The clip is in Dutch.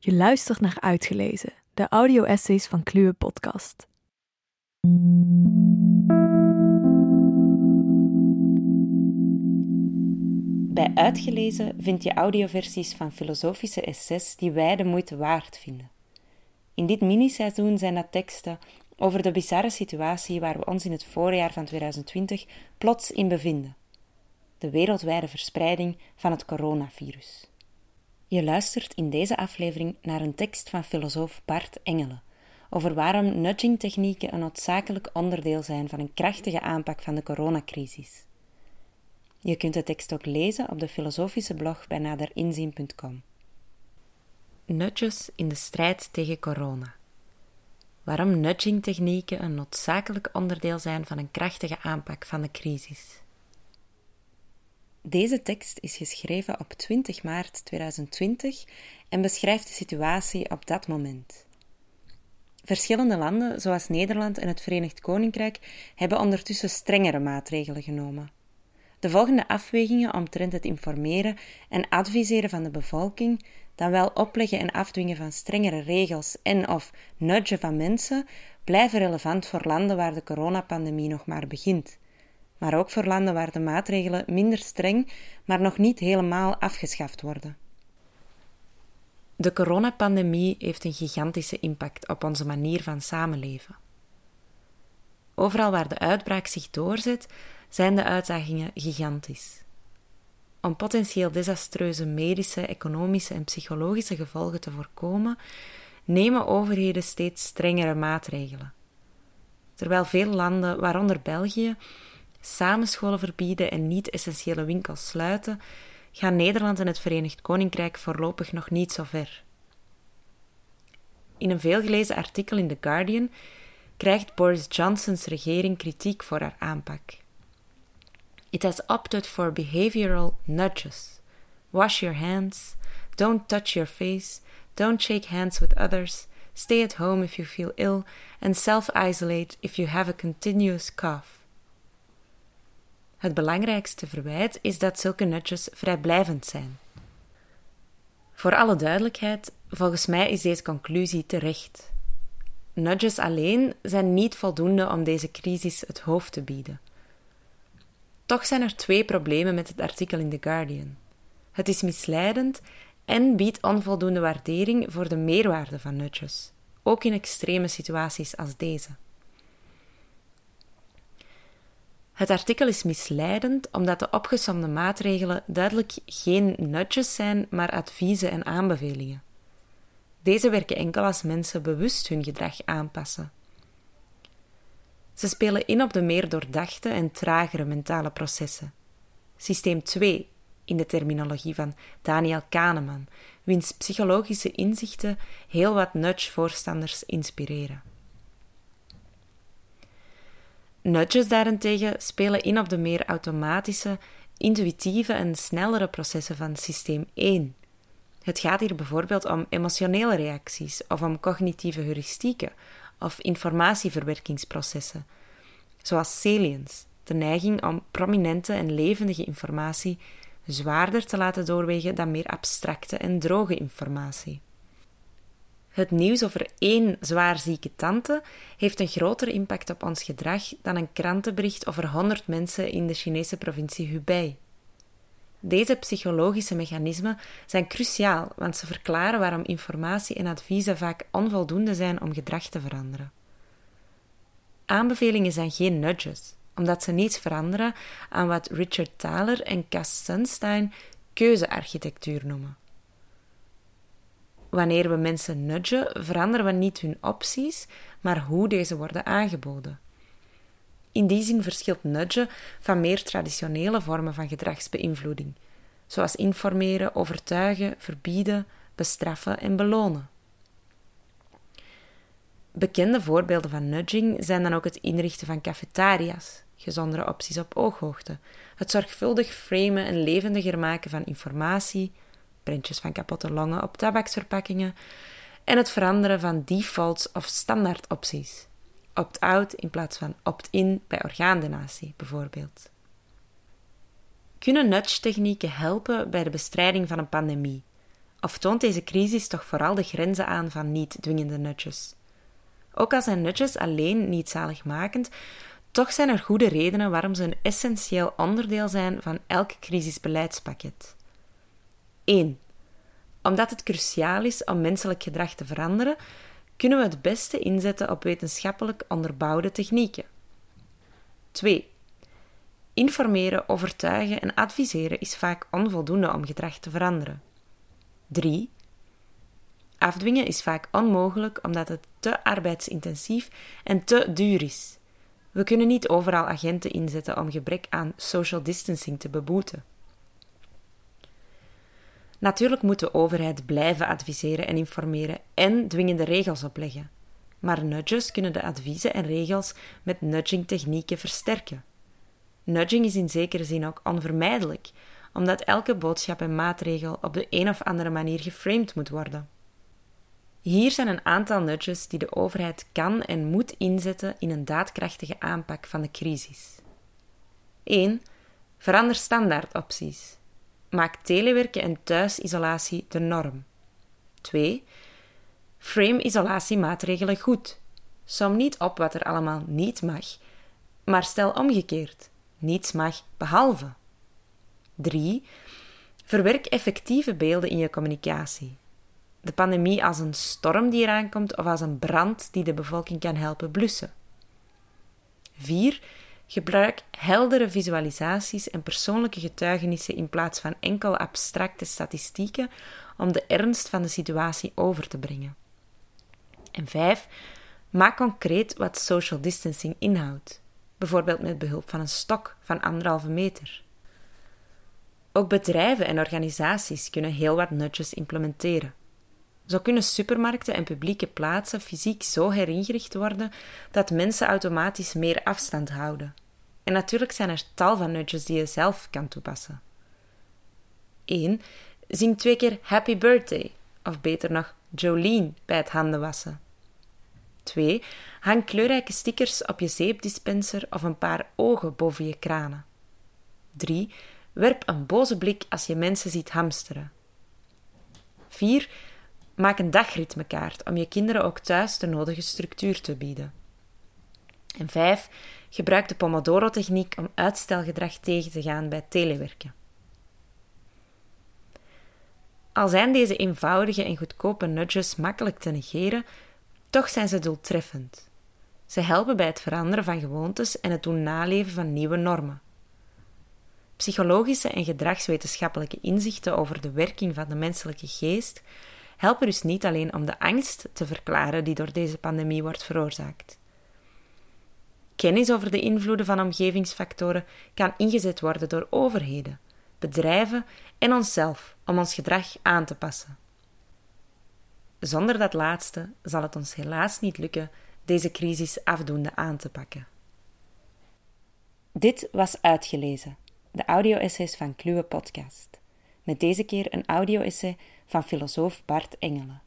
Je luistert naar Uitgelezen, de audio-essays van Kluwe Podcast. Bij Uitgelezen vind je audioversies van filosofische essays die wij de moeite waard vinden. In dit miniseizoen zijn dat teksten over de bizarre situatie waar we ons in het voorjaar van 2020 plots in bevinden: de wereldwijde verspreiding van het coronavirus. Je luistert in deze aflevering naar een tekst van filosoof Bart Engelen over waarom nudging-technieken een noodzakelijk onderdeel zijn van een krachtige aanpak van de coronacrisis. Je kunt de tekst ook lezen op de filosofische blog bij naderinzien.com. Nudges in de strijd tegen corona. Waarom nudging-technieken een noodzakelijk onderdeel zijn van een krachtige aanpak van de crisis. Deze tekst is geschreven op 20 maart 2020 en beschrijft de situatie op dat moment. Verschillende landen, zoals Nederland en het Verenigd Koninkrijk, hebben ondertussen strengere maatregelen genomen. De volgende afwegingen omtrent het informeren en adviseren van de bevolking, dan wel opleggen en afdwingen van strengere regels en of nudgen van mensen, blijven relevant voor landen waar de coronapandemie nog maar begint maar ook voor landen waar de maatregelen minder streng, maar nog niet helemaal afgeschaft worden. De coronapandemie heeft een gigantische impact op onze manier van samenleven. Overal waar de uitbraak zich doorzet, zijn de uitdagingen gigantisch. Om potentieel desastreuze medische, economische en psychologische gevolgen te voorkomen, nemen overheden steeds strengere maatregelen. Terwijl veel landen, waaronder België, samenscholen verbieden en niet-essentiële winkels sluiten, gaan Nederland en het Verenigd Koninkrijk voorlopig nog niet zo ver. In een veelgelezen artikel in The Guardian krijgt Boris Johnson's regering kritiek voor haar aanpak. It has opted for behavioral nudges. Wash your hands, don't touch your face, don't shake hands with others, stay at home if you feel ill, and self isolate if you have a continuous cough. Het belangrijkste verwijt is dat zulke nudges vrijblijvend zijn. Voor alle duidelijkheid, volgens mij is deze conclusie terecht. Nudges alleen zijn niet voldoende om deze crisis het hoofd te bieden. Toch zijn er twee problemen met het artikel in The Guardian. Het is misleidend en biedt onvoldoende waardering voor de meerwaarde van nudges, ook in extreme situaties als deze. Het artikel is misleidend omdat de opgesomde maatregelen duidelijk geen nudges zijn, maar adviezen en aanbevelingen. Deze werken enkel als mensen bewust hun gedrag aanpassen. Ze spelen in op de meer doordachte en tragere mentale processen. Systeem 2, in de terminologie van Daniel Kahneman, wiens psychologische inzichten heel wat nudge-voorstanders inspireren. Nudges daarentegen spelen in op de meer automatische, intuïtieve en snellere processen van systeem 1. Het gaat hier bijvoorbeeld om emotionele reacties of om cognitieve heuristieken of informatieverwerkingsprocessen, zoals salience, de neiging om prominente en levendige informatie zwaarder te laten doorwegen dan meer abstracte en droge informatie. Het nieuws over één zwaar zieke tante heeft een grotere impact op ons gedrag dan een krantenbericht over 100 mensen in de Chinese provincie Hubei. Deze psychologische mechanismen zijn cruciaal, want ze verklaren waarom informatie en adviezen vaak onvoldoende zijn om gedrag te veranderen. Aanbevelingen zijn geen nudges, omdat ze niets veranderen aan wat Richard Thaler en Cass Sunstein keuzearchitectuur noemen. Wanneer we mensen nudgen, veranderen we niet hun opties, maar hoe deze worden aangeboden. In die zin verschilt nudgen van meer traditionele vormen van gedragsbeïnvloeding, zoals informeren, overtuigen, verbieden, bestraffen en belonen. Bekende voorbeelden van nudging zijn dan ook het inrichten van cafetaria's, gezondere opties op ooghoogte, het zorgvuldig framen en levendiger maken van informatie, printjes van kapotte longen op tabaksverpakkingen en het veranderen van defaults of standaardopties. Opt-out in plaats van opt-in bij orgaandonatie, bijvoorbeeld. Kunnen nudge-technieken helpen bij de bestrijding van een pandemie? Of toont deze crisis toch vooral de grenzen aan van niet dwingende nudges? Ook al zijn nudges alleen niet zaligmakend, toch zijn er goede redenen waarom ze een essentieel onderdeel zijn van elk crisisbeleidspakket. 1. Omdat het cruciaal is om menselijk gedrag te veranderen, kunnen we het beste inzetten op wetenschappelijk onderbouwde technieken. 2. Informeren, overtuigen en adviseren is vaak onvoldoende om gedrag te veranderen. 3. Afdwingen is vaak onmogelijk omdat het te arbeidsintensief en te duur is. We kunnen niet overal agenten inzetten om gebrek aan social distancing te beboeten. Natuurlijk moet de overheid blijven adviseren en informeren en dwingende regels opleggen. Maar nudges kunnen de adviezen en regels met nudging-technieken versterken. Nudging is in zekere zin ook onvermijdelijk, omdat elke boodschap en maatregel op de een of andere manier geframed moet worden. Hier zijn een aantal nudges die de overheid kan en moet inzetten in een daadkrachtige aanpak van de crisis. 1. Verander standaardopties. Maak telewerken en thuisisolatie de norm. 2. Frame isolatiemaatregelen goed. Som niet op wat er allemaal niet mag, maar stel omgekeerd: niets mag behalve. 3. Verwerk effectieve beelden in je communicatie. De pandemie als een storm die eraan komt of als een brand die de bevolking kan helpen blussen. 4. Gebruik heldere visualisaties en persoonlijke getuigenissen in plaats van enkel abstracte statistieken om de ernst van de situatie over te brengen. En 5. Maak concreet wat social distancing inhoudt, bijvoorbeeld met behulp van een stok van anderhalve meter. Ook bedrijven en organisaties kunnen heel wat nudges implementeren. Zo kunnen supermarkten en publieke plaatsen fysiek zo heringericht worden dat mensen automatisch meer afstand houden. En natuurlijk zijn er tal van nudges die je zelf kan toepassen. 1. Zing twee keer Happy Birthday, of beter nog Jolene bij het handenwassen. 2. Hang kleurrijke stickers op je zeepdispenser of een paar ogen boven je kranen. 3. Werp een boze blik als je mensen ziet hamsteren. 4. Maak een dagritmekaart om je kinderen ook thuis de nodige structuur te bieden. En 5. Gebruik de Pomodoro-techniek om uitstelgedrag tegen te gaan bij telewerken. Al zijn deze eenvoudige en goedkope nudges makkelijk te negeren, toch zijn ze doeltreffend. Ze helpen bij het veranderen van gewoontes en het doen naleven van nieuwe normen. Psychologische en gedragswetenschappelijke inzichten over de werking van de menselijke geest helpen dus niet alleen om de angst te verklaren die door deze pandemie wordt veroorzaakt. Kennis over de invloeden van omgevingsfactoren kan ingezet worden door overheden, bedrijven en onszelf om ons gedrag aan te passen. Zonder dat laatste zal het ons helaas niet lukken deze crisis afdoende aan te pakken. Dit was Uitgelezen, de audio-essays van Kluwe Podcast. Met deze keer een audio-essay van filosoof Bart Engelen.